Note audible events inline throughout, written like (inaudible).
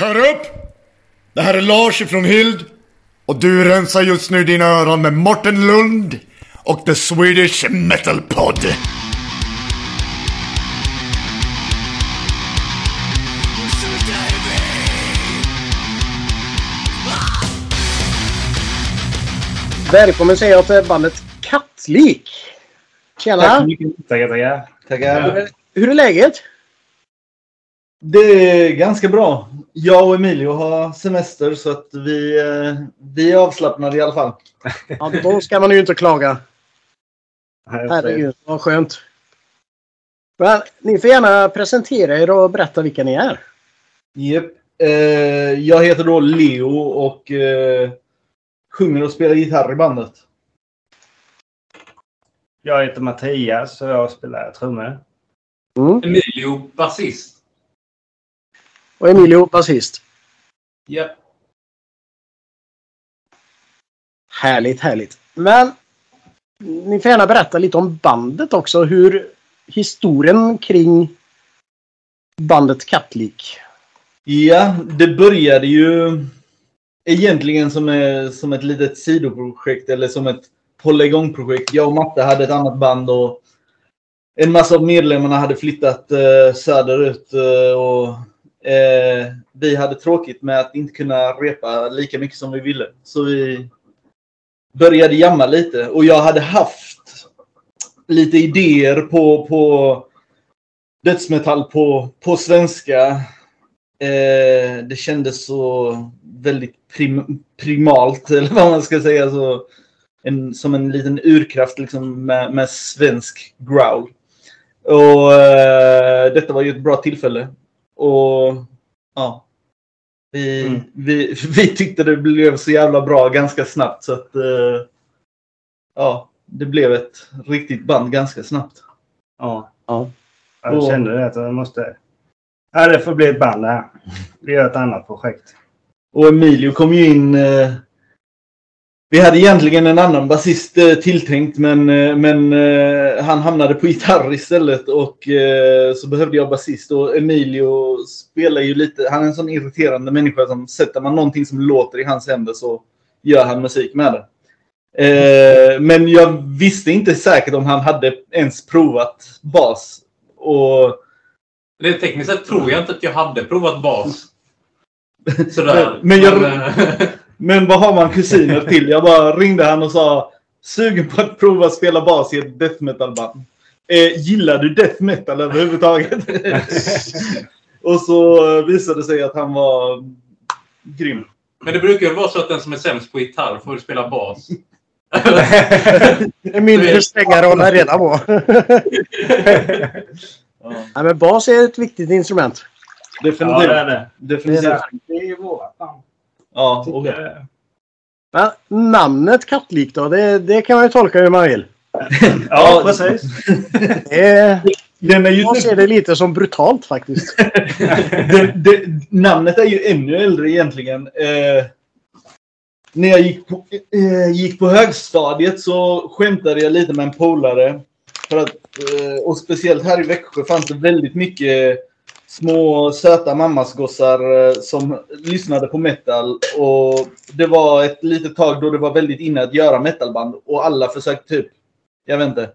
Hör upp! Det här är Lars ifrån Hild. Och du rensar just nu dina öron med Morten Lund och The Swedish Metal Pod. Välkommen säger jag till bandet Kattlik. Tjena! Tack så mycket. Tackar, tackar. Tackar. Hur är läget? Det är ganska bra. Jag och Emilio har semester så att vi, eh, vi är avslappnade i alla fall. Ja, då ska man ju inte klaga. Här är Herregud, vad skönt. Men, ni får gärna presentera er och berätta vilka ni är. Japp. Eh, jag heter då Leo och eh, sjunger och spelar gitarr i bandet. Jag heter Mattias och jag spelar trummor. Mm. Emilio, basist. Och Emilio, basist. Ja. Härligt, härligt. Men ni får gärna berätta lite om bandet också. Hur historien kring bandet Kattlik. Ja, det började ju egentligen som, som ett litet sidoprojekt eller som ett hålla igång-projekt. Jag och Matte hade ett annat band och en massa av medlemmarna hade flyttat eh, söderut eh, och eh, vi hade tråkigt med att inte kunna repa lika mycket som vi ville. Så vi började jamma lite och jag hade haft lite idéer på, på dödsmetall på, på svenska. Eh, det kändes så väldigt prim, primalt, (laughs) eller vad man ska säga. Så en, som en liten urkraft liksom, med, med svensk growl. Och eh, detta var ju ett bra tillfälle. Och ja. Vi, Mm. vi, (laughs) vi tyckte det blev så jävla bra ganska snabbt så att eh, ja, det blev ett riktigt band ganska snabbt. Ja. Ja. Jag Och- kände det att jag måste... Ja, det får bli ett band det här. Vi gör ett annat projekt. Och Emilio kom ju in. Eh, vi hade egentligen en annan basist eh, tilltänkt men, eh, men eh, han hamnade på gitarr istället och så behövde jag basist. Och Emilio spelar ju lite, han är en sån irriterande människa som sätter man någonting som låter i hans händer så gör han musik med det. Men jag visste inte säkert om han hade ens provat bas. Och Det tekniskt sett tror jag inte att jag hade provat bas. (laughs) Sådär. Men- jag- (laughs) Men vad har man kusiner till? Jag bara ringde han och sa sugen på att prova att spela bas i ett death metal band. Eh, gillar du death metal överhuvudtaget? (laughs) och så eh, visade det sig att han var grym. Men det brukar ju vara så att den som är sämst på gitarr får spela bas. (laughs) Emilio stränga rollen redan på. (laughs) Ja, Nej, men bas är ett viktigt instrument. definitivt. Ja, det är det. definitivt. Det är, det är vårat band. Ja, Tycker jag. Men namnet Kattlik då? Det, det kan man ju tolka hur man vill. (clears throat) Ja, precis. Det är, den är ju, jag ser det lite som brutalt faktiskt. (laughs) den, den, namnet är ju ännu äldre egentligen. Eh, när jag gick på, eh, gick på högstadiet så skämtade jag lite med en polare. För att, eh, och speciellt här i Växjö fanns det väldigt mycket små söta mammasgossar eh, som lyssnade på metal. Och det var ett litet tag då det var väldigt inne att göra metalband. Och alla försökte typ, jag vet inte,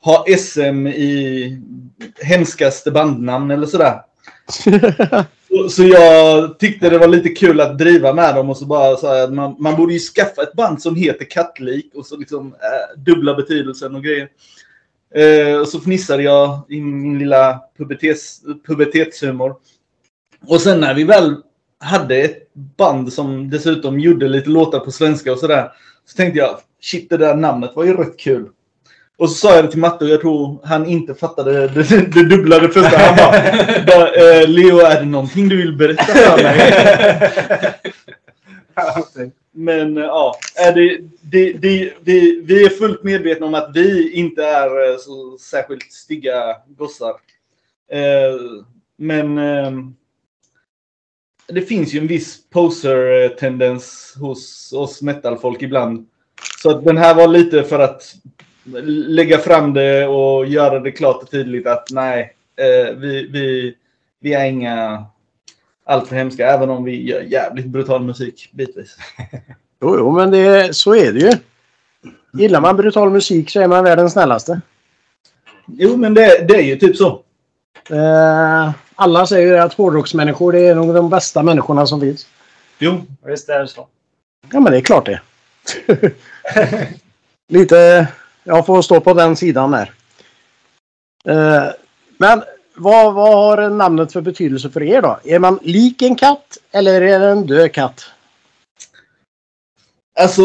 ha SM i hemskaste bandnamn eller sådär. (laughs) Så, så jag tyckte det var lite kul att driva med dem och så bara sa jag att man, man borde ju skaffa ett band som heter Kattlik och så liksom eh, dubbla betydelsen och grejer. Eh, och så fnissade jag i min lilla pubertets, pubertetshumor. Och sen när vi väl hade ett band som dessutom gjorde lite låtar på svenska och sådär. Så tänkte jag, shit det där namnet var ju rätt kul. Och så sa jag det till Matte och jag tror han inte fattade det, det, dubbla det första. Han bara, eh, Leo är det någonting du vill berätta för mig? (laughs) Men eh, ja, är det, det, det, vi, vi är fullt medvetna om att vi inte är eh, så särskilt stygga gossar. Eh, men ehm, det finns ju en viss poser-tendens hos oss metalfolk ibland. Så att den här var lite för att lägga fram det och göra det klart och tydligt att nej, vi, vi, vi är inga allt för hemska. Även om vi gör jävligt brutal musik bitvis. (laughs) Jo, jo, men det, så är det ju. Gillar man brutal musik så är man världens snällaste. Jo, men det, det är ju typ så. Eh, alla säger ju att hårdrocksmänniskor det är nog de bästa människorna som finns. Jo, Visst är det så. Ja, men det är klart det. (laughs) Lite... Jag får stå på den sidan där. Eh, men vad, vad har namnet för betydelse för er då? Är man lik en katt eller är det en död katt? Alltså...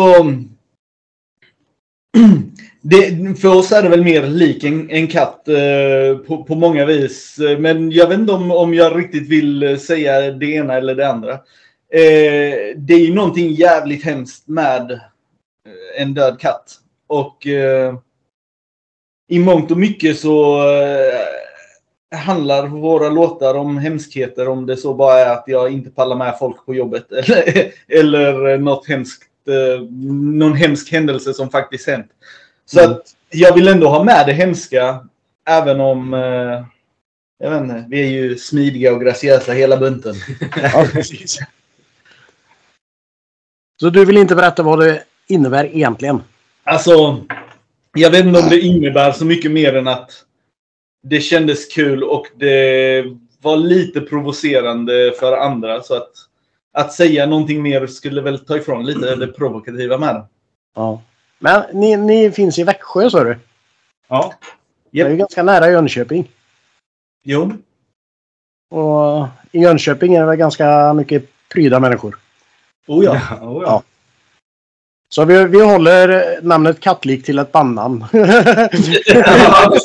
(clears throat) Det, för oss är det väl mer lik en, en katt eh, på, på många vis. Eh, men jag vet inte om, om jag riktigt vill eh, säga det ena eller det andra. Eh, det är ju någonting jävligt hemskt med eh, en död katt. Och eh, i mångt och mycket så eh, handlar våra låtar om hemskheter. Om det så bara är att jag inte pallar med folk på jobbet. (laughs) Eller, eller något hemskt, eh, någon hemsk händelse som faktiskt hänt. Så Mm. att jag vill ändå ha med det hemska. Även om, eh, jag vet inte, vi är ju smidiga och graciösa hela bunten. (laughs) Så du vill inte berätta vad det innebär egentligen? Alltså, jag vet inte om det innebär så mycket mer än att det kändes kul och det var lite provocerande för andra. Så att, att säga någonting mer skulle väl ta ifrån lite det provokativa med det. Ja. Men ni, ni finns i Växjö sa du? Ja. Det är ju ganska nära Jönköping. Jo. Och i Jönköping är det väl ganska mycket pryda människor. Oh ja. Oh, Ja. Så vi, vi håller namnet Kattlik till ett bandnamn. Ja, (laughs)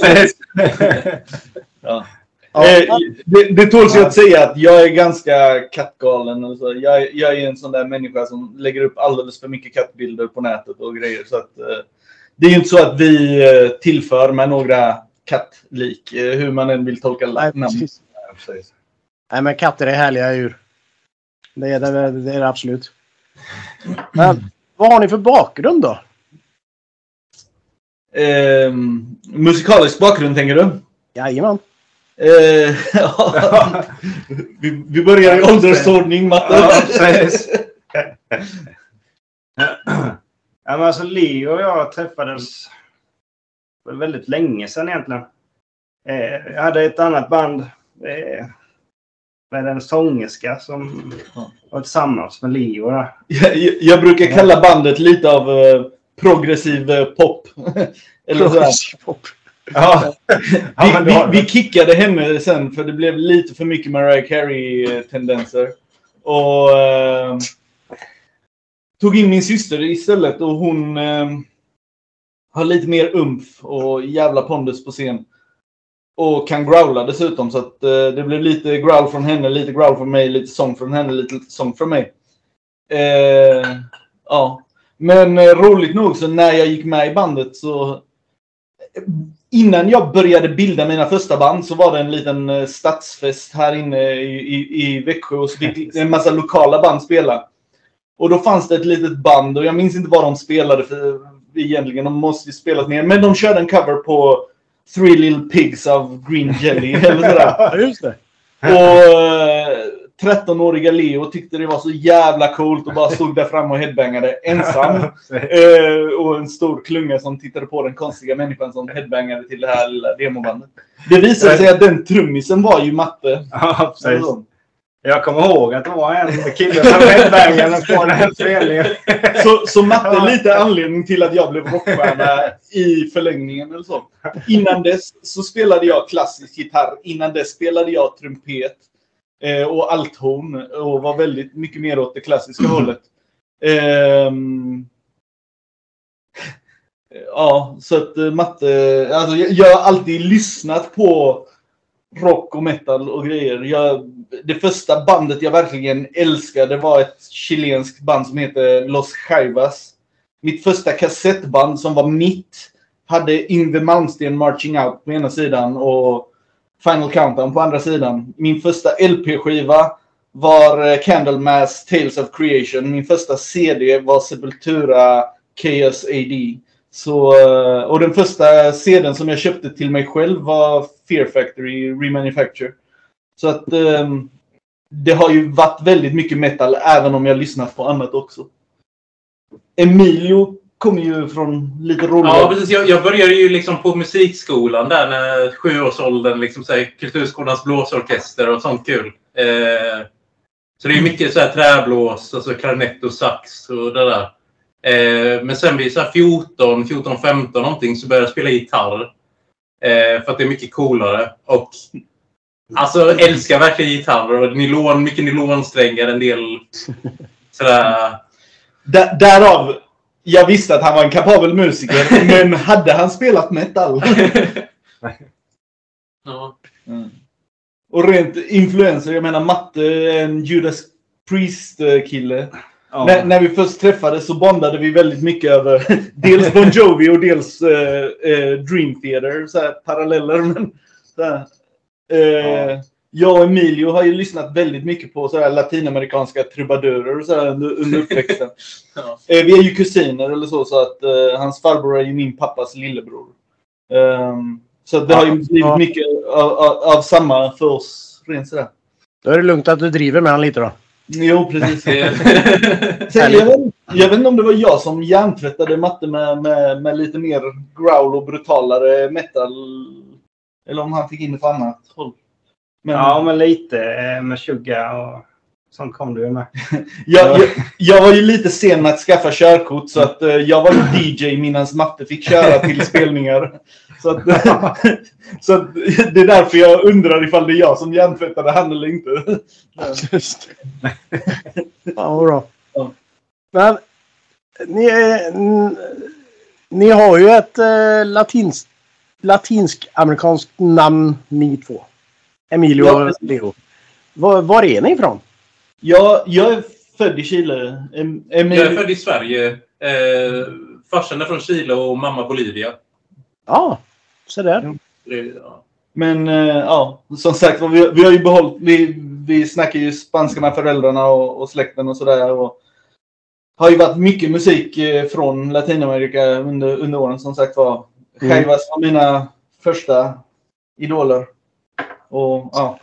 ja. Ja. Eh, det, det tåls ju att säga att jag är ganska kattgalen. Och så. Jag, jag är en sån där människa som lägger upp alldeles för mycket kattbilder på nätet och grejer. Så att, eh, det är ju inte så att vi eh, tillför med några kattlik, hur man än vill tolka Nej, namn. precis. Precis. Nej, men katter är härliga djur. Det är det, det, är det absolut. Men vad har ni för bakgrund då? Eh, musikalisk bakgrund tänker du? Jajamän. Eh, (laughs) ja. (laughs) vi, vi börjar i åldersordning, Matte. Ja, precis. (laughs) ja, men alltså Leo och jag träffades för väldigt länge sedan egentligen. Eh, jag hade ett annat band eh, med en sångerska som var tillsammans med Leo. Där. Jag, jag brukar kalla bandet lite av eh, progressiv eh, pop. (laughs) Eller sådär. Pop. Ja. Vi, vi, vi kickade henne sen för det blev lite för mycket Mariah Carey-tendenser. Och eh, tog in min syster istället och hon eh, har lite mer umf och jävla pondus på scen. Och kan growla dessutom så att eh, det blev lite growl från henne, lite growl från mig, lite sång från henne, lite sång från mig. Eh, ja. Men eh, roligt nog så när jag gick med i bandet så innan jag började bilda mina första band så var det en liten eh, stadsfest här inne i, i, i Växjö och så fick en massa lokala band spela. Och då fanns det ett litet band och jag minns inte vad de spelade för egentligen. De måste ju spelat mer. Men de körde en cover på Three Little Pigs av Green Jelly (laughs) eller sådär. Ja, just det. Och eh, 13-åriga Leo tyckte det var så jävla coolt och bara stod där framme och headbangade ensam. (laughs) Eh, och en stor klunga som tittade på den konstiga människan som headbangade till det här lilla demobandet. Det visade sig att den trummisen var ju Matte. Ja, precis. Jag kommer ihåg att det var en kille som headbangade på den spelningen. Så, så Matte är lite anledning till att jag blev rockstjärna i förlängningen eller så. Innan dess så spelade jag klassisk gitarr. Innan dess spelade jag trumpet eh, och althorn och var väldigt mycket mer åt det klassiska hållet. Ehm, ja, så att eh, Matte... Alltså, jag, jag har alltid lyssnat på rock och metal och grejer. Jag, det första bandet jag verkligen älskade var ett chilenskt band som heter Los Chivas. Mitt första kassettband som var mitt hade Yngwie Malmsteen Marching Out på ena sidan och Final Countdown på andra sidan. Min första LP-skiva var eh, Candlemass Tales of Creation. Min första CD var Sepultura Chaos AD. Så, eh, och den första CDn som jag köpte till mig själv var Fear Factory Remanufacture. Så att um, det har ju varit väldigt mycket metal även om jag lyssnat på annat också. Emilio kommer ju från lite roligare... Ja, precis. Jag, jag började ju liksom på musikskolan där när sjuårsåldern, liksom så här, kulturskolans blåsorkester och sånt kul. Eh, så det är mycket så här träblås, alltså klarinett och sax och det där. Eh, men sen vid så här 14, 14, 15 någonting så började jag spela gitarr. Eh, för att det är mycket coolare. Och alltså älskar verkligen gitarr och nylon, mycket nylonsträngar, en del (laughs) sådär... Där, därav, jag visste att han var en kapabel musiker, (laughs) men hade han spelat metal? (laughs) ja. Och rent influencer, jag menar Matte är en Judas Priest-kille. Ja. När, när vi först träffades så bondade vi väldigt mycket över (laughs) dels Bon Jovi och dels eh, eh, Dream Theater. Så här, paralleller. Men, så här, eh, Ja. Jag och Emilio har ju lyssnat väldigt mycket på så här, latinamerikanska trubadurer och så här, under, under uppväxten. (laughs) Ja. eh, vi är ju kusiner eller så, så att eh, hans farbror är ju min pappas lillebror. Ehm, så det har ju blivit Ja. mycket av, av, av samma för oss. Rent sådär. Då är det lugnt att du driver med han lite då. Jo, precis. (laughs) (laughs) Sen, jag, vet, jag vet inte om det var jag som hjärntvättade matte med, med, med lite mer growl och brutalare metal. Eller om han fick in det på annat håll. Men Ja, men lite eh, med Suga och sånt kom du ju med. (laughs) jag, jag, jag var ju lite sen med att skaffa körkort så att eh, jag var ju DJ medan matte fick köra till spelningar. Så, att, (laughs) så att, det är därför jag undrar ifall det är jag som hjärntvättade han eller inte. (laughs) Just det. (laughs) Ja, vad bra. Ja. Men ni, ni har ju ett eh, latins, latinsk-amerikanskt namn ni två. Emilio Ja, och. Leo. Var, var är ni ifrån? Jag, jag är född i Chile. Em, Emil, jag är född i Sverige. Eh, farsan är från Chile och mamma Bolivia. Ja, så där. Det- Ja. Men eh, ja, som sagt vi, vi har ju behållit, vi, vi snackar ju spanska med föräldrarna och, och släkten och sådär. Och har ju varit mycket musik eh, från Latinamerika under, under åren som sagt var. Mm. Jaivas var mina första idoler. Och ja,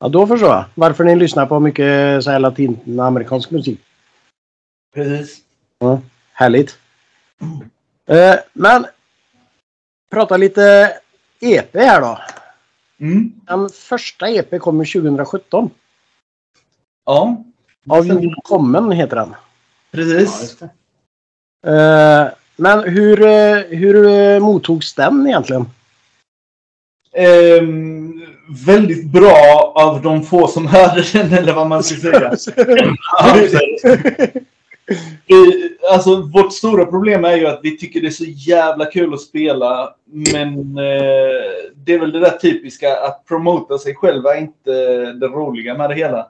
Ja, då förstår jag varför ni lyssnar på mycket så här latinamerikansk musik. precis. Härligt. Eh, men prata lite EP här då. Mm. Den första EP kommer 2017. Ja, Av jord kommen heter den. precis. Eh, men hur, eh, hur eh, mottogs den egentligen? Ehm, väldigt bra av de få som hörde den, eller vad man ska säga. (laughs) Alltså, vårt stora problem är ju att vi tycker det är så jävla kul att spela. Men eh, det är väl det där typiska att promota sig själva är inte det roliga med det hela.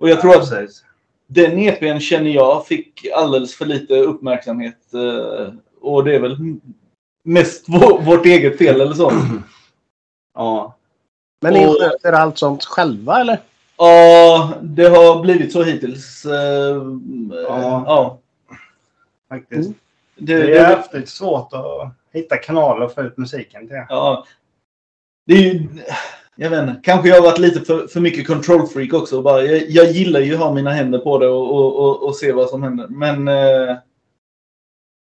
Och jag tror att den EPn känner jag fick alldeles för lite uppmärksamhet. Eh, och det är väl mest vår, vårt eget fel eller så. (clears throat) Ja. Men ni sköter allt sånt själva eller? Ja, det har blivit så hittills. Eh, Ja. ja. Faktiskt. Mm. Det, Det är häftigt svårt att hitta kanaler och få ut musiken till. ja. det är ju... Jag vet inte. Kanske jag har varit lite för, för mycket control freak också. och Bara, jag, jag gillar ju att ha mina händer på det och, och, och, och se vad som händer. Men... Eh,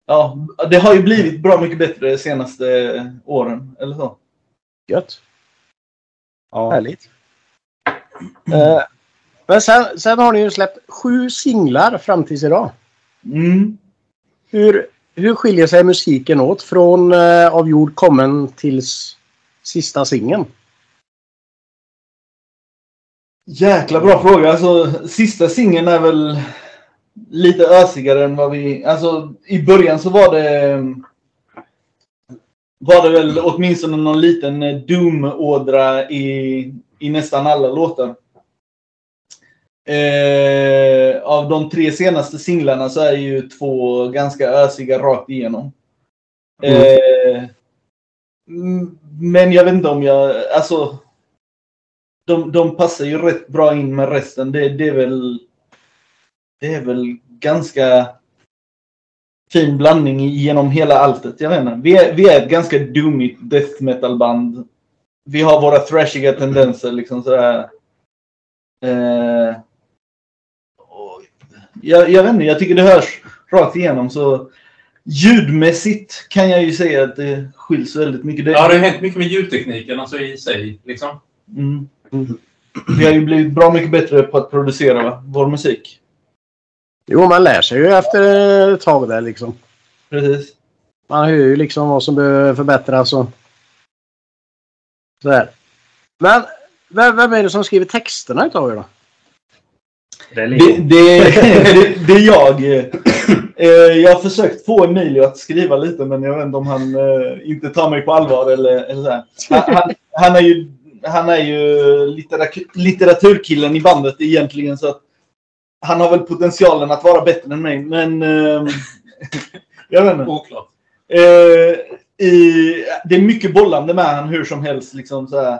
ja, det har ju blivit bra mycket bättre de senaste åren. Eller så. Gött. Ja. Härligt. Eh, men sen, sen har ni ju släppt sju singlar fram tills idag. Mm. Hur, hur skiljer sig musiken åt från eh, Av jord kommen tills sista singeln? Jäkla bra fråga. Alltså, sista singeln är väl lite ösigare än vad vi... Alltså, i början så var det... Var det väl åtminstone någon liten eh, Doom-ådra i, i nästan alla låtar. Eh, av de tre senaste singlarna så är ju två ganska ösiga rakt igenom. Eh, mm, men jag vet inte om jag... Alltså de, de passar ju rätt bra in med resten. Det, det är väl... Det är väl ganska fin blandning genom hela alltet. Jag vet inte. Vi är, vi är ett ganska doomigt death metal band. Vi har våra thrashiga tendenser liksom sådär. Eh, jag, jag vet inte, jag tycker det hörs rakt igenom. Så ljudmässigt kan jag ju säga att det skiljs väldigt mycket. Det, Ja, det har hänt mycket med ljudtekniken alltså i sig. Liksom. mm. Vi har ju blivit bra mycket bättre på att producera vår musik. Jo, man lär sig ju efter ett tag där liksom. Precis. Man hör ju liksom vad som behöver förbättras och sådär. Men vem, vem är det som skriver texterna utav er då? Det är Det, (laughs) det, det, är jag. Eh, Jag har försökt få Emilio att skriva lite men jag vet inte om han eh, inte tar mig på allvar eller, eller så. Han, han, han är ju, han är ju litteratur, litteraturkillen i bandet egentligen så att han har väl potentialen att vara bättre än mig men eh, (laughs) jag vet inte. Oklart. I, det är mycket bollande med han hur som helst. Liksom, så.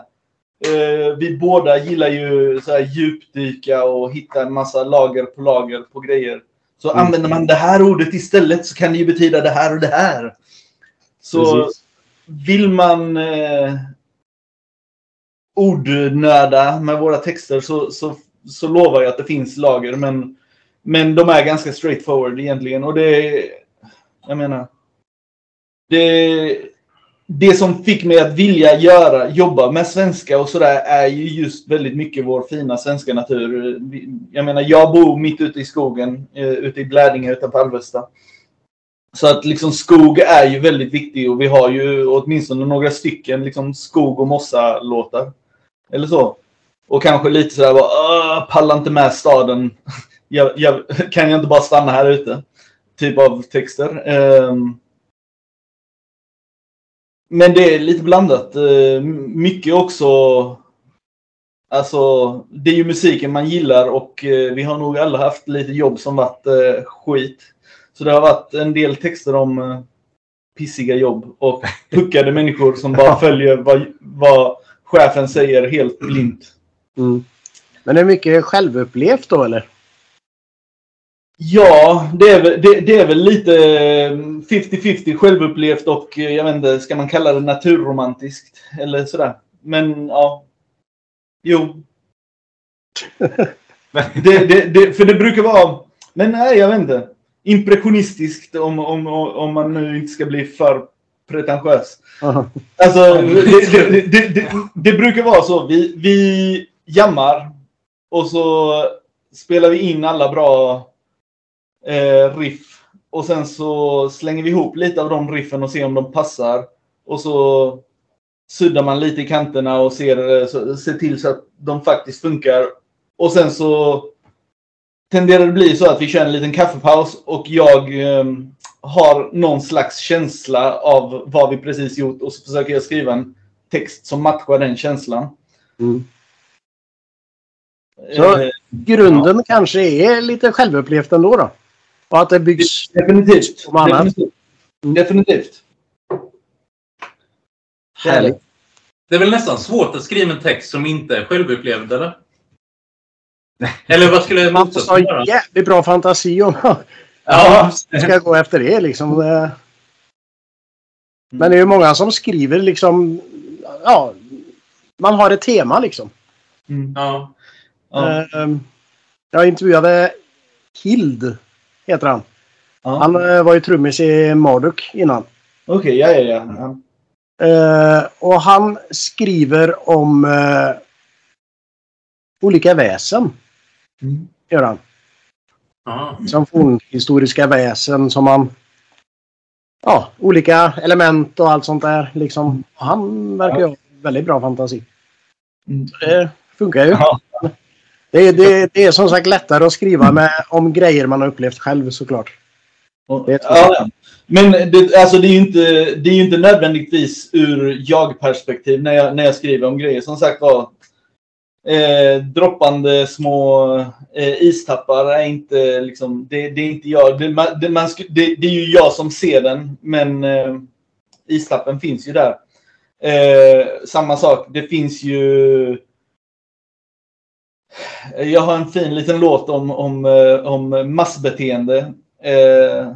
Eh, vi båda gillar ju så här, djupdyka och hitta en massa lager på lager på grejer. Så använder man det här ordet istället så kan det ju betyda det här och det här. Så Precis. vill man eh, ordnöda med våra texter så, så, så lovar jag att det finns lager. Men, men de är ganska straightforward egentligen. Och det jag menar. Det, det som fick mig att vilja göra, jobba med svenska och sådär är ju just väldigt mycket vår fina svenska natur. Jag menar, jag bor mitt ute i skogen, eh, ute i Blädinge utanför Alvesta. Så att liksom skog är ju väldigt viktig och vi har ju åtminstone några stycken liksom skog och mossa-låtar. Eller så. Och kanske lite sådär bara, pallar inte med staden. (laughs) jag, jag, kan jag inte bara stanna här ute? Typ av texter. Ehm, men det är lite blandat. Eh, Mycket också... Alltså, det är ju musiken man gillar och eh, vi har nog alla haft lite jobb som varit eh, skit. Så det har varit en del texter om pissiga jobb och (laughs) puckade människor som bara följer vad, vad chefen säger helt blint. Mm. Men det är mycket självupplevt då eller? Ja, det är, väl, det, det är väl lite eh, 50-50 självupplevt och eh, jag vet inte, ska man kalla det naturromantiskt? Eller sådär. Men ja. Jo. (laughs) det, det, det, för det brukar vara, men nej, jag vet inte. Impressionistiskt om, om, om man nu inte ska bli för pretentiös. Alltså, det, det, det brukar vara så. Vi, vi jammar och så spelar vi in alla bra eh, riff. Och sen så slänger vi ihop lite av de riffen och ser om de passar. Och så suddar man lite i kanterna och ser, eh, så, ser till så att de faktiskt funkar. Och sen så tenderar det bli så att vi kör en liten kaffepaus och jag eh, har någon slags känsla av vad vi precis gjort och så försöker jag skriva en text som matchar den känslan. Mm. Så- Eh, Grunden kanske är lite självupplevt ändå då? Och att det byggs... definitivt. Om annat. Definitivt. Definitivt. Härligt. Det är väl nästan svårt att skriva en text som inte är självupplevd, eller? Eller vad skulle Man måste ha jävligt bra fantasi om man Ja, (laughs) ska gå efter det liksom. Men det är ju många som skriver liksom... Ja, man har ett tema liksom. Mm. ja. Ja. Ehm, Jag intervjuade Hild, heter han. Ja. Han eh, var ju trummis i Marduk innan. Okej, ja, ja, ja. ja. Eh, och han skriver om eh, olika väsen. Mm. Gör han. ja. Som fornhistoriska väsen som man... Ja, olika element och allt sånt där. Liksom. Han verkar ju ha väldigt bra fantasi. Mm. Så Det funkar ju. Ja. Det, är- det, det är som sagt lättare att skriva med, om grejer man har upplevt själv såklart. Det ja. Men det, alltså, det, är ju inte, det är inte nödvändigtvis ur jag-perspektiv när jag, när jag skriver om grejer. Som sagt var, eh, droppande små eh, istappar är inte liksom, det, det är inte jag. Det, man, det, man, det, det är ju jag som ser den, men eh, istappen finns ju där. Eh, samma sak, det finns ju jag har en fin liten låt om, om, eh, om massbeteende. Eh,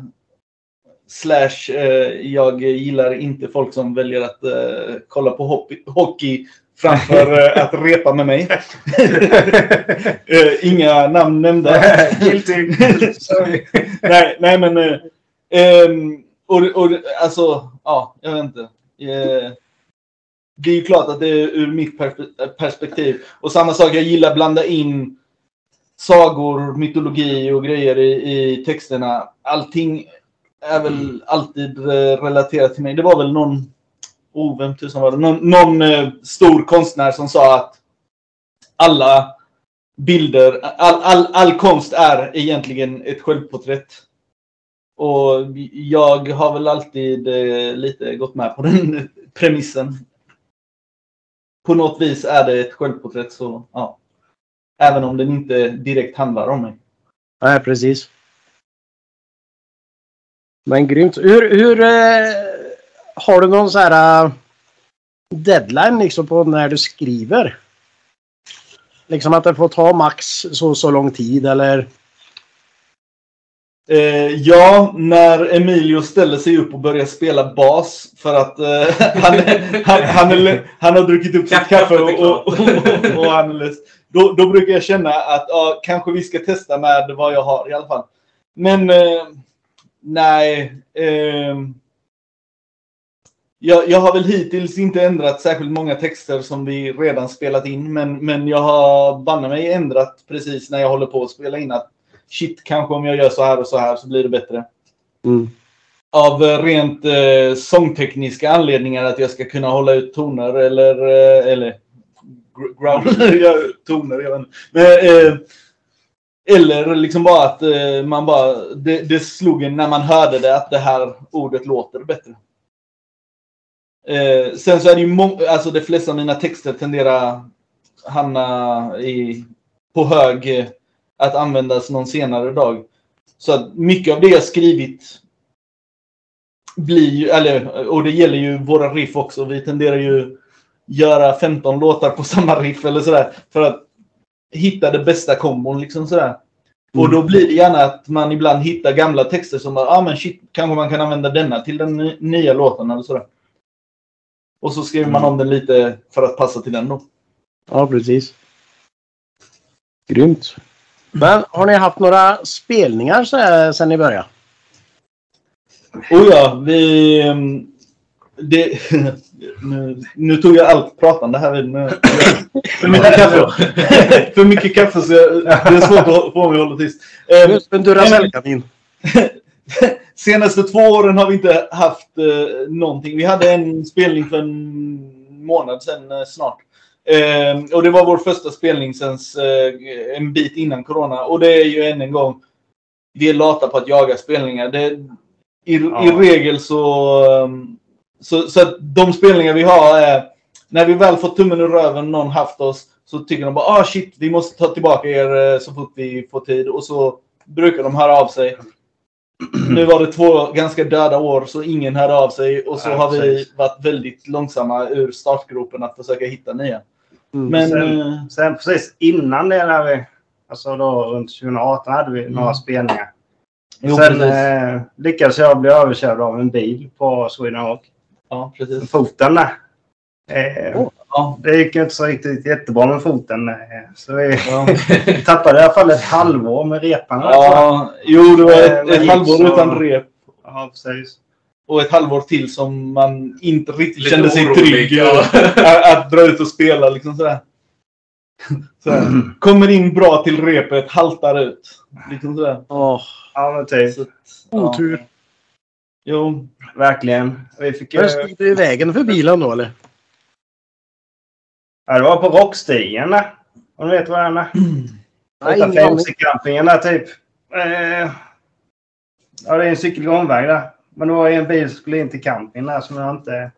slash, eh, jag gillar inte folk som väljer att eh, kolla på hockey, hockey framför eh, att repa med mig. (laughs) Eh, Inga namn nämnda. Guilty. Nej, nej, men... eh, ehm, och, och alltså, ja, jag vet inte. Det är ju klart att det är ur mitt perspe- perspektiv. Och samma sak, jag gillar att blanda in sagor, mytologi och grejer i, i texterna. Allting är väl alltid eh, relaterat till mig. Det var väl någon, oh, vem tusan var det? Någon, någon eh, stor konstnär som sa att alla bilder, all, all, all konst är egentligen ett självporträtt. Och jag har väl alltid eh, lite gått med på den (laughs) premissen. På något vis är det ett självporträtt så, ja. Även om den inte direkt handlar om mig. Nej, precis. Men grymt. Hur, hur eh, har du någon så här eh, deadline liksom på när du skriver? Liksom att det får ta max så så lång tid eller? Eh, ja, när Emilio ställer sig upp och börjar spela bas för att eh, (laughs) han, han, han, han har druckit upp sitt kaffe och, och, och, och han är less. Då, då brukar jag känna att ja, kanske vi ska testa med vad jag har i alla fall. Men eh, nej. Eh, jag, jag har väl hittills inte ändrat särskilt många texter som vi redan spelat in. Men, men jag har banne mig ändrat precis när jag håller på att spela in att shit, kanske om jag gör så här och så här så blir det bättre. Mm. Av eh, rent eh, sångtekniska anledningar att jag ska kunna hålla ut toner eller, eh, eller gr- growl, (laughs) ja, toner, jag vet inte. Men, eh, eller liksom bara att eh, man bara, det, det slog en när man hörde det att det här ordet låter bättre. Eh, sen så är det ju alltså de flesta av mina texter tenderar hamna i, på hög eh, att användas någon senare dag. Så att mycket av det jag skrivit blir ju, eller, och det gäller ju våra riff också. Vi tenderar ju göra 15 låtar på (laughs) samma riff eller sådär. För att hitta det bästa kombon liksom sådär. Och då blir det gärna att man ibland hittar gamla texter som bara, ah men shit, kanske man kan använda denna till den ny- nya låten eller sådär. Och så skriver man om den lite för att passa till den då. Ja, precis. Grymt. Men har ni haft några spelningar sen ni började? Oh ja, vi... ehm, Det, (laughs) nu, nu tog jag allt pratande här vid. För mycket kaffe. (laughs) För mycket kaffe så jag, det är svårt att få mig att hålla tyst. Ehm, Just en Duracellkanin. (laughs) Senaste två åren har vi inte haft eh, någonting. Vi hade en spelning för en månad sedan eh, snart. Ehm, och det var vår första spelning sen eh, en bit innan corona. Och det är ju än en gång, vi är lata på att jaga spelningar. Det, i, Ja. I regel så, ehm, så... Så att de spelningar vi har är, när vi väl fått tummen ur röven, någon haft oss, så tycker de bara ah shit, vi måste ta tillbaka er eh, så fort vi får tid. Och så brukar de höra av sig. (clears throat) Nu var det två ganska döda år så ingen hörde av sig och så Ja, har vi varit väldigt långsamma ur startgropen att försöka hitta nya. Mm. Men Sen- eh, Sen precis innan det, när vi, alltså då runt 2018, hade vi några spelningar. jo, Sen eh, lyckades jag bli överkörd av en bil på Sweden Rock. ja, precis. Foten där. Eh, Ja, Det gick inte så riktigt jättebra med foten. Så vi ja. (laughs) tappade i alla fall ett halvår med repan. ja, jo, det var ett, ett halvår så- utan rep. ja precis. Och ett halvår till som man inte riktigt Lite kände sig orolig, trygg ja. (laughs) att, att dra ut och spela. Liksom sådär. sådär. Kommer in bra till repet, haltar ut. Liksom sådär. Åh, Ja, men typ. Så, att, ja. otur. Jo, Verkligen. Vi fick stod du i vägen för bilen då eller? Ja, det var på Rockstigen där. Om du vet vad den är? (clears throat) Nej, Utanför ingen aning. MC-campingen där typ. Eh, ja, det är en cykelgångväg där. Men det var en bil som skulle in till campingen där som jag inte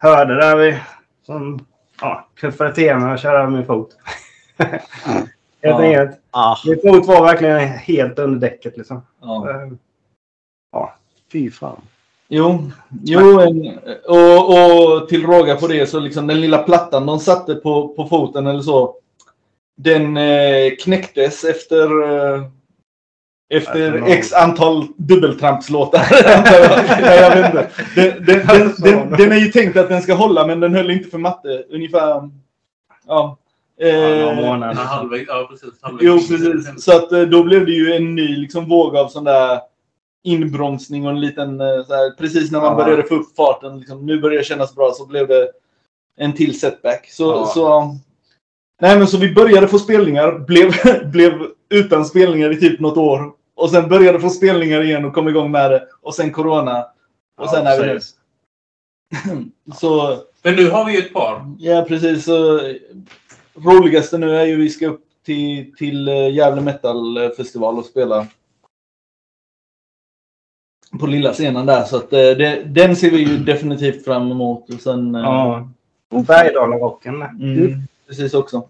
hörde där vi som ja, kuffade till mig och körde över min fot. (laughs) Helt Ja. enkelt. Ah, Min fot var verkligen helt under däcket liksom. ja. Eh, fy fan. Jo, jo och, och till råga på det så liksom den lilla plattan de satte på, på foten eller så. Den eh, knäcktes efter eh, Efter Alltså, x antal dubbeltrampslåtar. (laughs) jag. Vet inte. Den, den, den, den, den är ju tänkt att den ska hålla, men den höll inte för matte. Ungefär... Ja. Eh, månader. Halvvägs, ja, precis. Halvvägs. jo, precis. Så att eh, då blev det ju en ny liksom, våg av sån där inbromsning och en liten... eh, här, precis när man Ja. började få upp farten. Liksom, nu börjar det kännas bra, så blev det en till setback. Så, Ja. så, nej, men så vi började få spelningar, blev, (laughs) blev utan spelningar i typ något år. Och sen började få spelningar igen och kom igång med det. Och sen corona. Och sen Ja, är vi nu. (clears throat) Så Men nu har vi ju ett par. ja, precis. Så, roligaste nu är ju vi ska upp till, till eh, Gävle Metal Festival och spela på lilla scenen där. Så att, eh, det, den ser vi ju definitivt fram emot. Och sen, eh, Ja. Bergdalarocken med. mm, precis också.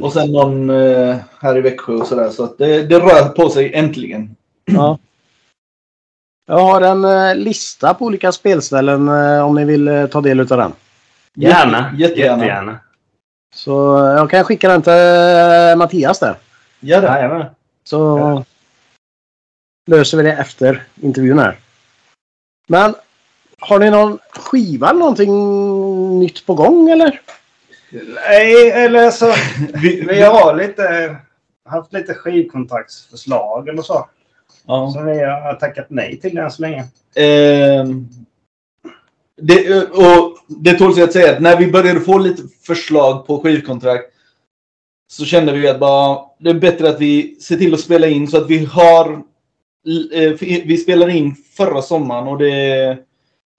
Och sen någon eh, här i Växjö och sådär. Så att det, det rör på sig äntligen. Ja. Jag har en eh, lista på olika spelställen eh, om ni vill eh, ta del av den. Gärna. Jättegärna. Jättegärna. Så jag kan skicka den till eh, Mattias där. Gör det. Jajamän. Så Ja. Löser vi det efter intervjun här. Men har ni någon skiva eller någonting nytt på gång eller? Nej, eller så... Vi, (laughs) Vi har lite, haft lite skivkontraktsförslag eller så. ja. Som vi har tackat nej till än så länge. Ehm, det, och det tål sig att säga att när vi började få lite förslag på skivkontrakt så kände vi att bara, det är bättre att vi ser till att spela in så att vi har eh, vi spelar in förra sommaren och det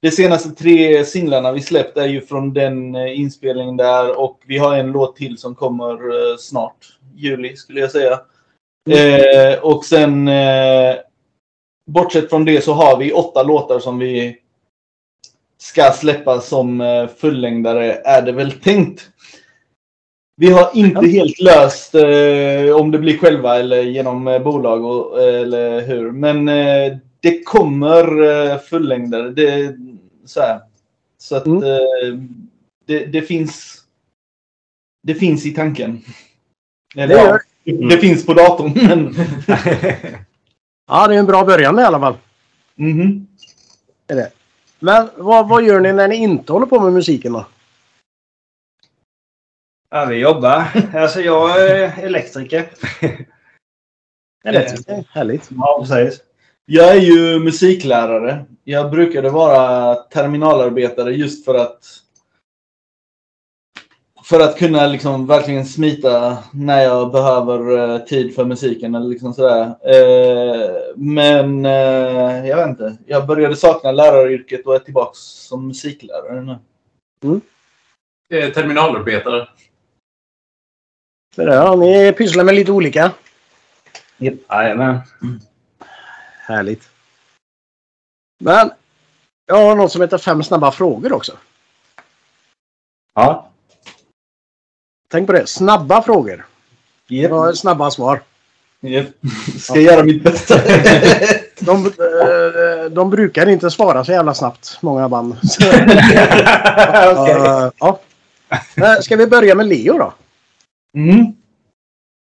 de senaste tre singlarna vi släppt är ju från den eh, inspelningen där och vi har en låt till som kommer eh, snart. Juli skulle jag säga. Eh, och sen eh, bortsett från det så har vi åtta låtar som vi ska släppa som eh, fullängdare är det väl tänkt. Vi har inte helt löst eh, om det blir själva eller genom eh, bolag och, eller hur. Men eh, det kommer eh, fullängdare. Det, så, här. så att Mm. eh, det, det finns det finns i tanken. Eller, Det ja, gör- det finns på datorn. Men, (laughs) Ja, det är en bra början i alla fall. Det. Men vad, vad gör ni när ni inte håller på med musiken då? Ja, vi jobbar. Alltså jag är elektriker. Är det? Härligt. Ja, precis. Jag är ju musiklärare. Jag brukade vara terminalarbetare just för att för att kunna liksom verkligen smita när jag behöver eh, tid för musiken eller liksom sådär. Eh, men eh, jag vet inte. Jag började sakna läraryrket och är tillbaks som musiklärare nu. Eh, terminalarbetare. Det är det, ja. Ni pysslar med lite olika. Jajamän. Härligt. Men jag har något som heter fem snabba frågor också. Ja. Tänk på det. Snabba frågor. Yep. Ja, snabba svar. Yep. (laughs) Ska göra mitt bästa. (laughs) De, eh, de brukar inte svara så jävla snabbt, många band. (laughs) Så, eh, ja. Eh, Ska vi börja med Leo då? Mm.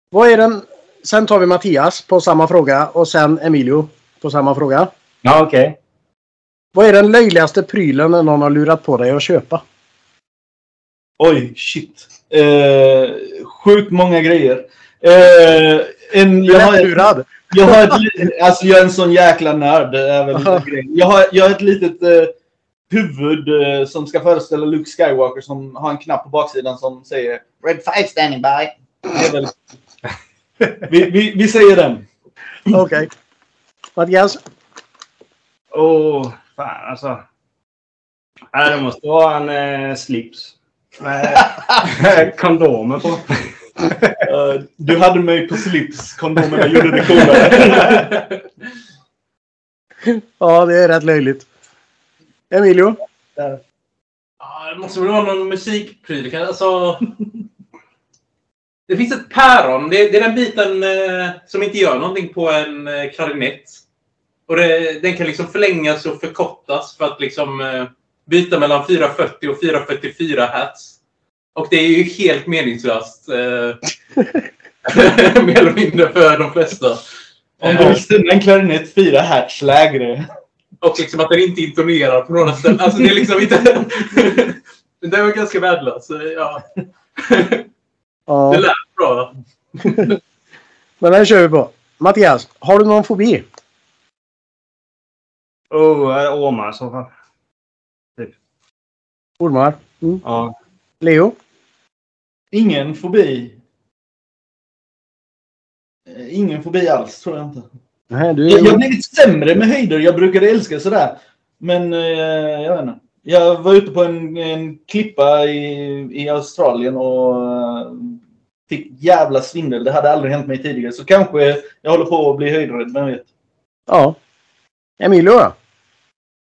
Vad är den? Sen tar vi Mattias på samma fråga och sen Emilio på samma fråga. Ja, okej. Vad är den löjligaste prylen någon har lurat på dig att köpa? Oj, shit. Eh, sjukt många grejer. Eh, en, jag, har ett, jag, har ett, alltså jag är en sån jäkla nörd. (laughs) grejen. jag, har, jag har ett litet eh, huvud eh, som ska föreställa Luke Skywalker som har en knapp på baksidan som säger Red 5 standing by. Det är väl... (laughs) vi, vi, vi säger den. Okej. Mattias? Åh, fan alltså. Nej, det måste vara en eh, slips. Med (laughs) kondomer på. Eh, du hade mig på slips. Kondomerna gjorde det coolare. (laughs) Ja, det är rätt löjligt. Emilio? Ja, det måste väl vara någon musikpryl. Alltså... Det finns ett päron. Det, det är den biten eh, som inte gör någonting på en eh, klarinett. Och det, den kan liksom förlängas och förkortas för att liksom eh, byta mellan 440 och 444 hertz. Och det är ju helt meningslöst. Eh, (laughs) Mer eller mindre för de flesta. Om du vill stämma en klarinett fyra hertz lägre. Och liksom att den inte intonerar på några ställen. Alltså det är liksom inte... (laughs) det var ganska värdelöst. Så, Ja, det Ja, lät bra. (laughs) men den kör vi på. Mattias, har du någon fobi? Oh, ormar i så fall. Ormar? Mm. Ja. Leo? Ingen fobi. Eh, Ingen fobi alls, tror jag inte. Nej, du Jag, jag har blivit sämre med höjder. Jag brukade älska sådär. Men eh, jag vet inte. Jag var ute på en, en klippa i, i Australien och eh, fick jävla svindel. Det hade aldrig hänt mig tidigare. Så kanske jag håller på att bli höjdrädd, vem vet. Ja. Emilio då?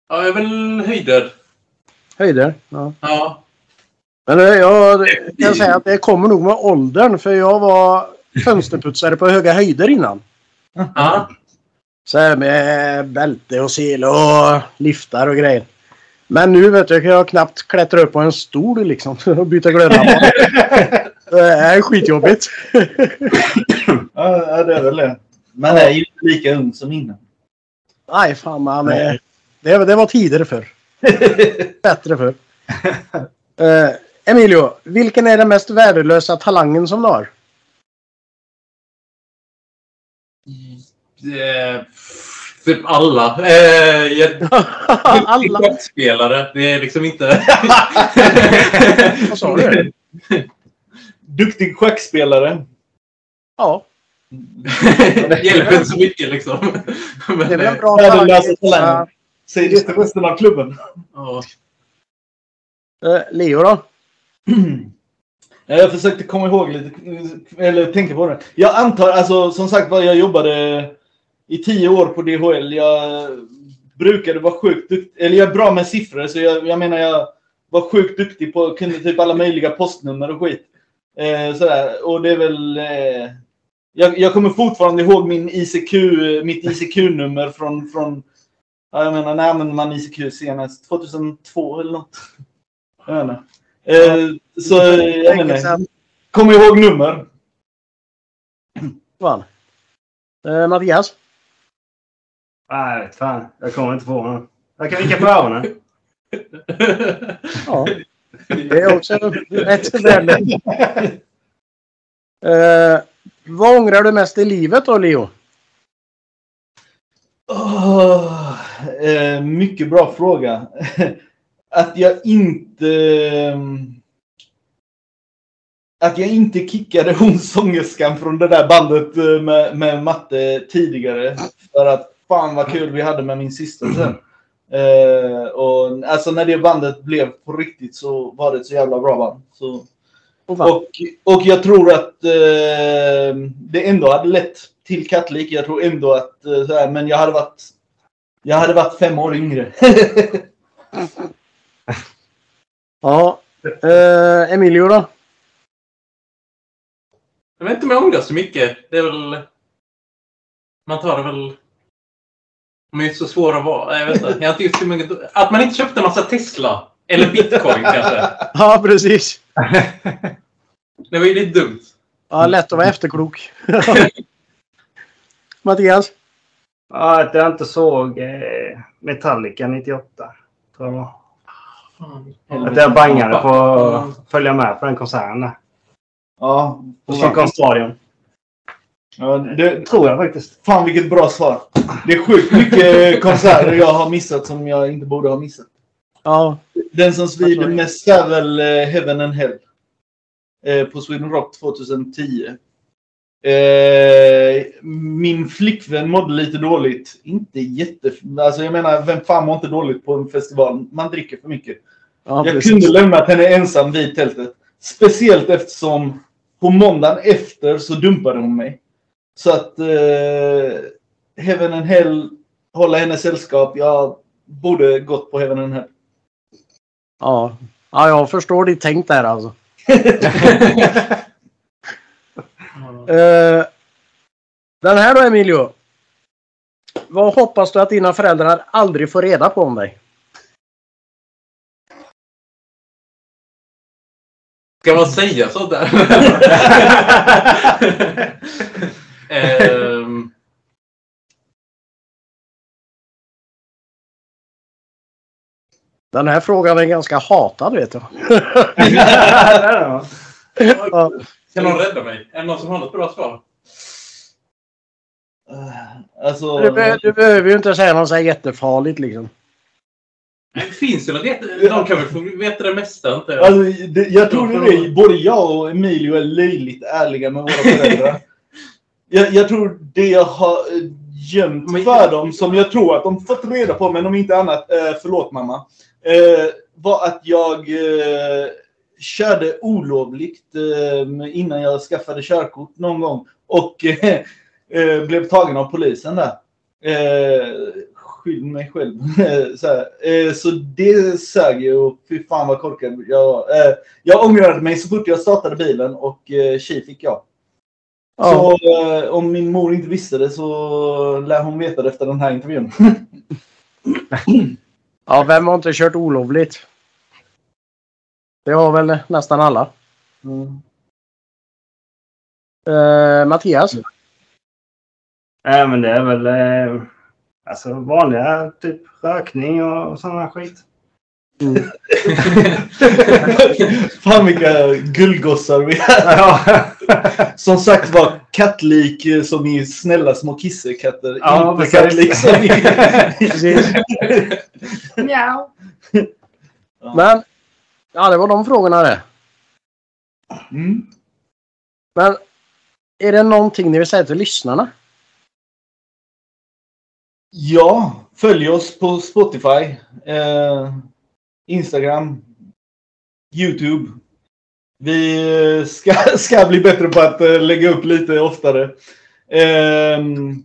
Ja, jag är väl höjdrädd. Höjder? Ja. Ja. Men eh, jag kan säga att det kommer nog med åldern för jag var fönsterputsare på höga höjder innan. ja. Så här med bälte och sele och liftar och grejer. Men nu vet jag kan jag knappt klättra upp på en stol liksom (laughs) och byta glödlampor. (laughs) Det är skitjobbigt. (laughs) Ja, det är väl det. Man är ju inte lika ung som innan. Nej, fan man. Det, det var tider för. Bättre för. Uh, Emilio, vilken är den mest värdelösa talangen som du har? Eh, Typ alla. Eh, (laughs) Alla. Schackspelare. Det är liksom inte... Vad sa du? Duktig schackspelare. Ja, det (laughs) hjälper inte så mycket liksom. Men, det är väl en eh, bra Värdelösa talang. Säg det till resten av klubben. ja. Eh, Leo då? Ja, (clears throat) Jag försökte komma ihåg lite, eller tänka på det. Jag antar, alltså som sagt var, jag jobbade i tio år på DHL. Jag brukade vara sjukt duktig, eller jag är bra med siffror, så jag, jag menar jag var sjukt duktig på, kunde typ alla möjliga postnummer och skit. Eh, sådär, och det är väl... Eh, jag, jag kommer fortfarande ihåg min ICQ, mitt ICQ-nummer från, från ja, jag menar, när använde man ICQ senast? 2002 eller något? Jag inte. Eh, så jag sedan. Kom ihåg nummer. Fan. Eh, Mattias? Nej, jag vet fan. Jag kommer inte på den. Jag kan vicka på öronen. Ja. Det är också rätt värdelöst. Eh, vad ångrar du mest i livet då, Leo? Åh, eh, mycket bra fråga. (laughs) att jag inte... Att jag inte kickade (laughs) hon sångerskan från det där bandet eh, med, med matte tidigare. För att fan vad kul vi hade med min syster sen. Eh, och alltså när det bandet blev på riktigt så var det ett så jävla bra band. Så, och, och jag tror att eh, det ändå hade lett till Kattlik. Jag tror ändå att, eh, så här, men jag hade varit jag hade varit fem år yngre. (laughs) Ja. Eh, Emilio då? Jag vet inte om jag ångrar så mycket. Det är väl... Man tar det väl... De är så svåra att vara. Jag vet inte. Jag har inte gjort så mycket... Att man inte köpte en massa Tesla. Eller bitcoin kanske. (laughs) Ja, precis. (laughs) Det var ju lite dumt. Ja, lätt att vara efterklok. (laughs) Mattias? Ja, att jag inte såg eh, Metallica 98. Tror jag. Att jag bangade på att följa med på den konserten ja, På Stockholms stadion. Ja det, Tror jag faktiskt. fan vilket bra svar. Det är sjukt mycket konserter jag har missat som jag inte borde ha missat. Ja. Den som svider mest är väl eh, Heaven and Hell. Eh, på Sweden Rock 2010. Eh, min flickvän mådde lite dåligt. Inte jätte... Alltså jag menar, vem fan mår inte dåligt på en festival? Man dricker för mycket. ja Jag precis. kunde lämnat henne ensam vid tältet. Speciellt eftersom på måndagen efter så dumpade hon mig. Så att eh, Heaven and Hell, hålla henne sällskap. Jag borde gått på Heaven and Hell. Ja. ja, jag förstår ditt tänk där alltså. (laughs) Eh, den här då Emilio. Vad hoppas du att dina föräldrar aldrig får reda på om dig? Ska man säga sånt (laughs) Ehm, Den här frågan är ganska hatad vet jag. Ja. kan någon rädda mig? Är det någon som har något bra svar? Alltså, Du, be- du behöver ju inte säga något så här jättefarligt liksom. Det finns ju något jätte... De kan väl få veta det mesta, inte jag? alltså det, jag tror det både jag och Emilio är löjligt ärliga med våra föräldrar. Jag, jag tror det jag har eh, gömt för dem, som jag tror att de fått reda på, men om inte annat, eh, förlåt mamma, eh, var att jag eh, körde olovligt innan jag skaffade körkort någon gång. Och (laughs) blev tagen av polisen där. Skyll mig själv. (laughs) så, så det sög ju och fy fan vad korkad jag var. Jag ångrade mig så fort jag startade bilen och tji fick jag. Ja. Så eh, om min mor inte visste det så lär hon veta det efter den här intervjun. (clears throat) ja, vem har inte kört olovligt? Det har väl nästan alla. Mm. Eh, Mattias? Nej, men det är väl eh, alltså vanliga typ rökning och sådana skit. (laughs) Fan vilka guldgossar vi är. Ja. Som sagt var kattlik som i snälla små kissekatter. Ja, inte kattlik som i... Mjau. Men, ja det var de frågorna det. Mm. Men, är det någonting ni vill säga till lyssnarna? Ja, följ oss på Spotify, eh, Instagram, Youtube. Vi eh, ska, (laughs) ska bli bättre på att eh, lägga upp lite oftare. Ehm,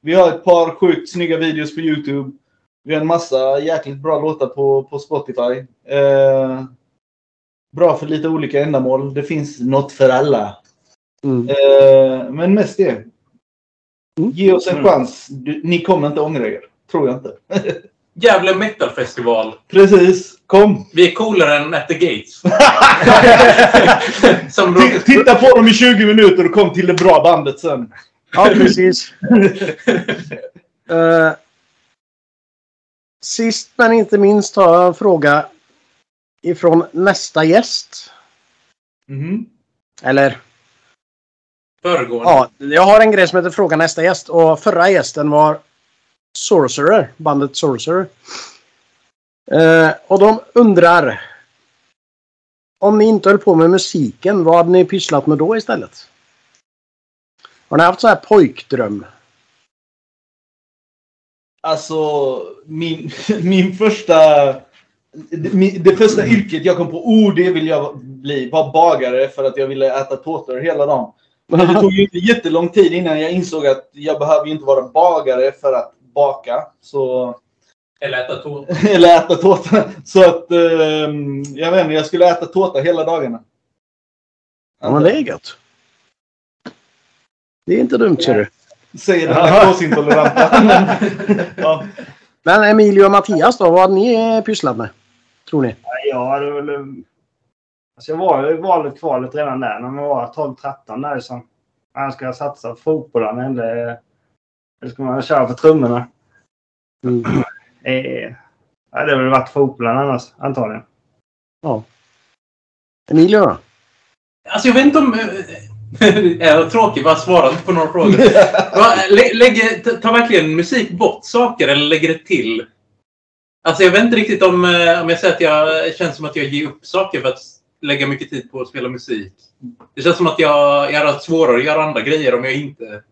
vi har ett par sjukt snygga videos på Youtube. Vi har en massa jäkligt bra låtar på, på Spotify. Eh, bra för lite olika ändamål. Det finns något för alla. Mm. Eh, men mest det. Mm. Ge oss en Mm. chans. Du, ni kommer inte ångra er. Tror jag inte. (laughs) Gävle Metal Festival. Precis. Kom! Vi är coolare än At the Gates. (laughs) Titta på dem i 20 minuter och kom till det bra bandet sen. Ja, precis. (laughs) Eh, sist men inte minst har jag en fråga ifrån nästa gäst. Mhm. Eller föregående. ja, jag har en grej som heter Fråga nästa gäst och förra gästen var Sorcerer, bandet Sorcerer. Eh, och de undrar om ni inte höll på med musiken, vad hade ni pysslat med då istället? Har ni haft så här pojkdröm? Alltså, min, (laughs) min första... Det, det första yrket jag kom på, oh det vill jag bli, var bagare för att jag ville äta tårtor hela dagen. Men det tog ju inte jättelång tid innan jag insåg att jag behöver ju inte vara bagare för att baka. Så, Eller äta tårta. (laughs) eller äta tårta. Så att, ehm, jag vet inte, jag skulle äta tårta hela dagarna. Ja, men det är gött. Det är inte dumt ser du. Säger den (laughs) laktosintoleranta. (laughs) ja. Men Emilio och Mattias då, vad har ni pysslat med? Tror ni? Ja, det var väl... Alltså jag var ju i valet kvalet redan där när man var 12-13 där som man ska satsa på fotbollen eller, eller ska man köra på trummorna. Mm. Eh, ja, det har väl varit fotbollen annars antagligen. Emilio då? Alltså jag vet inte om... (laughs) Är jag tråkig? Bara svarar inte på några frågor. (laughs) Lä- Lägger, ta- tar verkligen musik bort saker eller lägger det till? Alltså jag vet inte riktigt om, eh, om jag säger att jag känns som att jag ger upp saker för att lägga mycket tid på att spela musik. Det känns som att jag, jag har haft svårare att göra andra grejer om jag inte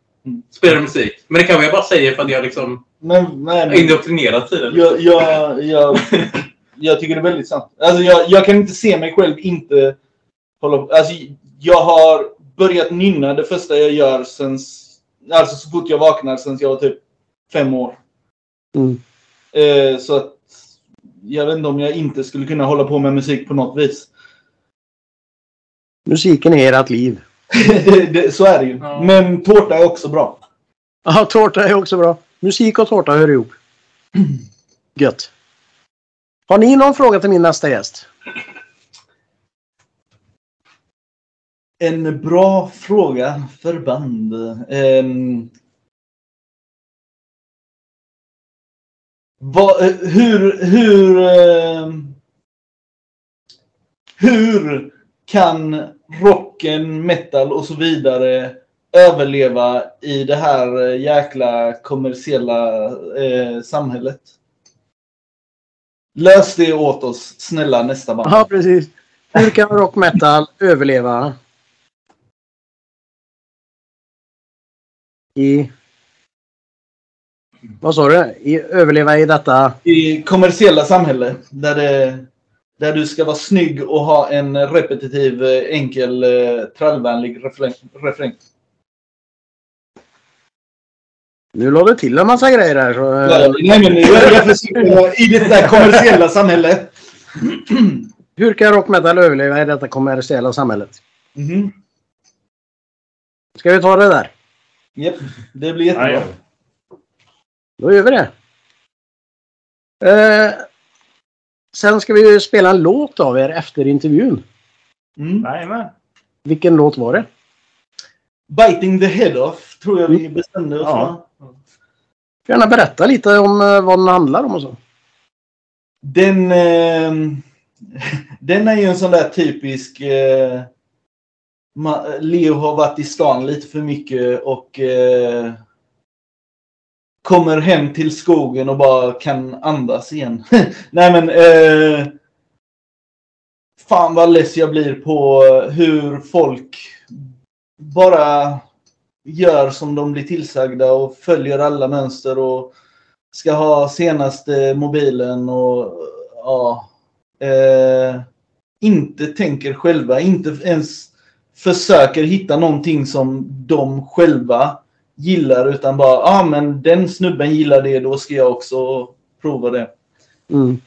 spelar musik. Men det kanske jag bara säger för att jag liksom Men, men, indoktrinerat tiden. jag, jag, jag, (laughs) jag tycker det är väldigt sant. Alltså, jag, jag kan inte se mig själv inte hålla på. Alltså, jag har börjat nynna det första jag gör sen, alltså så fort jag vaknar sen jag var typ fem år. Mm. Eh, så att jag vet inte om jag inte skulle kunna hålla på med musik på något vis. Musiken är ert liv. (laughs) det, så är det ju. Ja. Men tårta är också bra. Ja, tårta är också bra. Musik och tårta hör ihop. (clears throat) Gött. Har ni någon fråga till min nästa gäst? En bra fråga för band. Ehm, vad, eh, hur, hur, ehm, hur kan rocken, metal och så vidare överleva i det här eh, jäkla kommersiella eh, samhället? Lös det åt oss, snälla nästa band. Ja, precis. Hur kan rock metal överleva i... Vad sa du? I, överleva i detta... i kommersiella samhälle där, det, där du ska vara snygg och ha en repetitiv, eh, enkel, eh, trallvänlig refräng. refräng. Nu lade du till en massa grejer här. Så, eh, Nej, men jag, jag försöker, I det där kommersiella (laughs) samhället. hur kan rock metal överleva i detta kommersiella samhället? Mhm. Ska vi ta det där? Japp, det blir jättebra. Ja, Då gör vi det. Eh, sen ska vi ju spela en låt av er efter intervjun. Mm. Jajamän. Vilken låt var det? Biting the head off tror jag vi bestämde oss Ja. för. Får gärna berätta lite om eh, vad den handlar om och så. Den, eh, (laughs) den är ju en sån där typisk... Eh, Leo har varit i stan lite för mycket och eh, kommer hem till skogen och bara kan andas igen. (laughs) Nej men... Eh, fan vad less jag blir på hur folk bara gör som de blir tillsagda och följer alla mönster och ska ha senaste mobilen och ja, eh, inte tänker själva, inte ens försöker hitta någonting som de själva gillar utan bara, ja ah, men den snubben gillar det, då ska jag också prova det. Mm.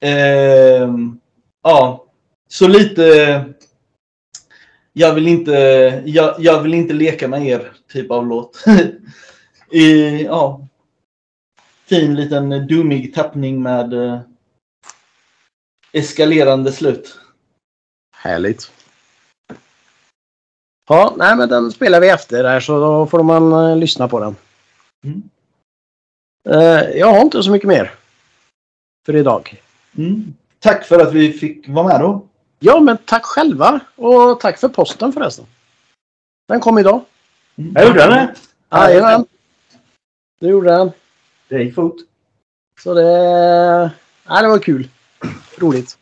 Ehm, ja, så lite... Jag vill inte, jag, jag vill inte leka med er typ av låt. (laughs) I, ja, fin liten doomig tappning med eh, eskalerande slut. Härligt. Ja, nej men den spelar vi efter där så då får man eh, lyssna på den. Mm. Eh, jag har inte så mycket mer. För idag. Mm. Tack för att vi fick vara med då. Ja, men tack själva. Och tack för posten förresten. Den kom idag. Jag gjorde det. Jajamän. Det gjorde den. Det gick fort. Så det... Nej, det var kul. Roligt.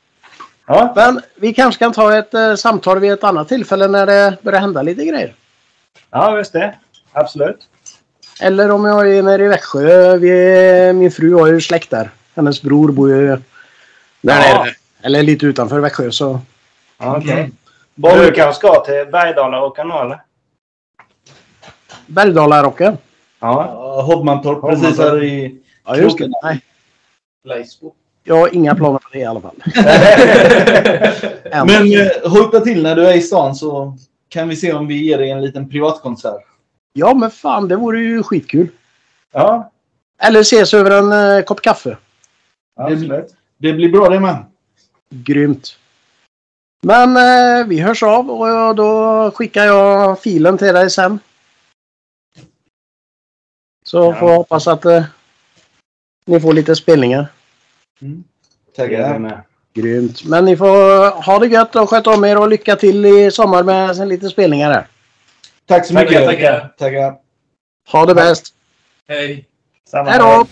Ja. Men vi kanske kan ta ett eh, samtal vid ett annat tillfälle när det börjar hända lite grejer. ja, visst det. Absolut. Eller om jag är nere i Växjö. Vi, min fru har ju släkt där. Hennes bror bor ju där Ja. nere. Eller lite utanför Växjö. Så Ja, Okej. Mm. Du kanske ska till Bergdala och kanal? Bergdalarocken. Ja. Ja, Hobbmantorp. precis här i Ja, just det. Nej, Laisbo. Jag har inga planer på det i alla fall. (laughs) Men eh, hojta till när du är i stan så kan vi se om vi ger dig en liten privatkonsert. Ja, men fan, det vore ju skitkul. Ja, Eller ses över en eh, kopp kaffe. absolut. Det blir bra det med. Grymt. Men eh, vi hörs av och då skickar jag filen till dig sen. Så Ja. får jag hoppas att eh, ni får lite spelningar. Det är Tackar. med. Grymt. Men ni får ha det gött och sköta om er och lycka till i sommar med sen lite spelningar här. Tack så Tackar, mycket. tackar. tackar. Ha det bäst. Hej. Samma Hej då!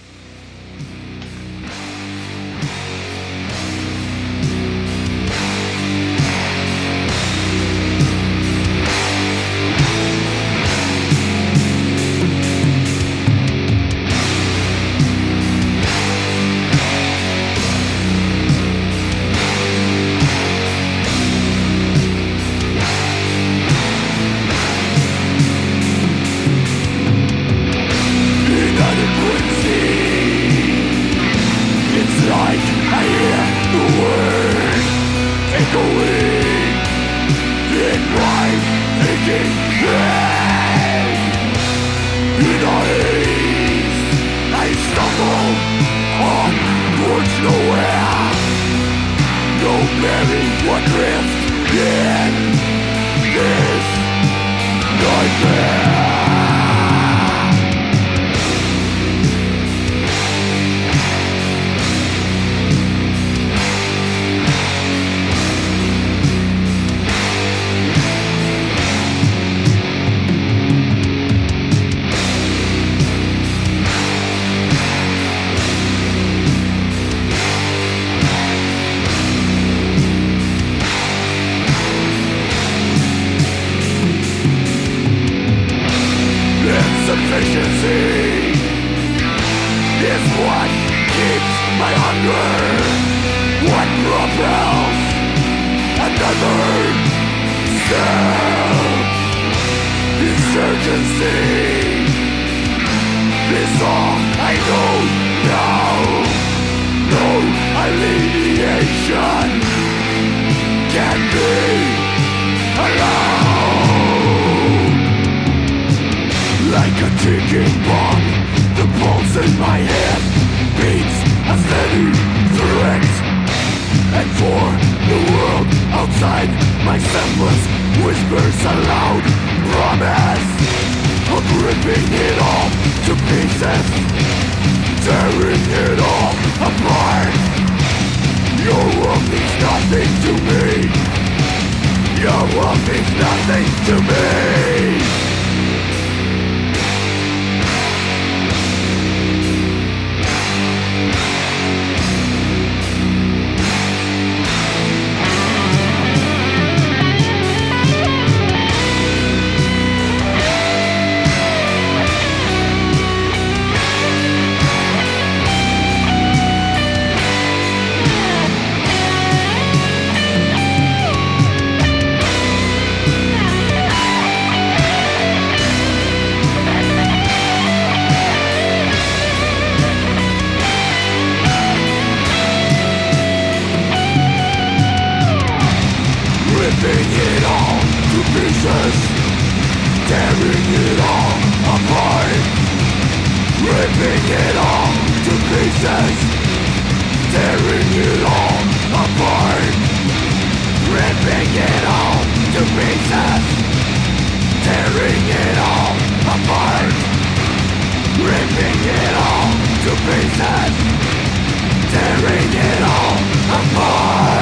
Whispers a promise Of ripping it all to pieces. Tearing it all apart. Your world means nothing to me. Your world means nothing to me Ripping it all to pieces. Tearing it all apart. It all to pieces. Tearing it all apart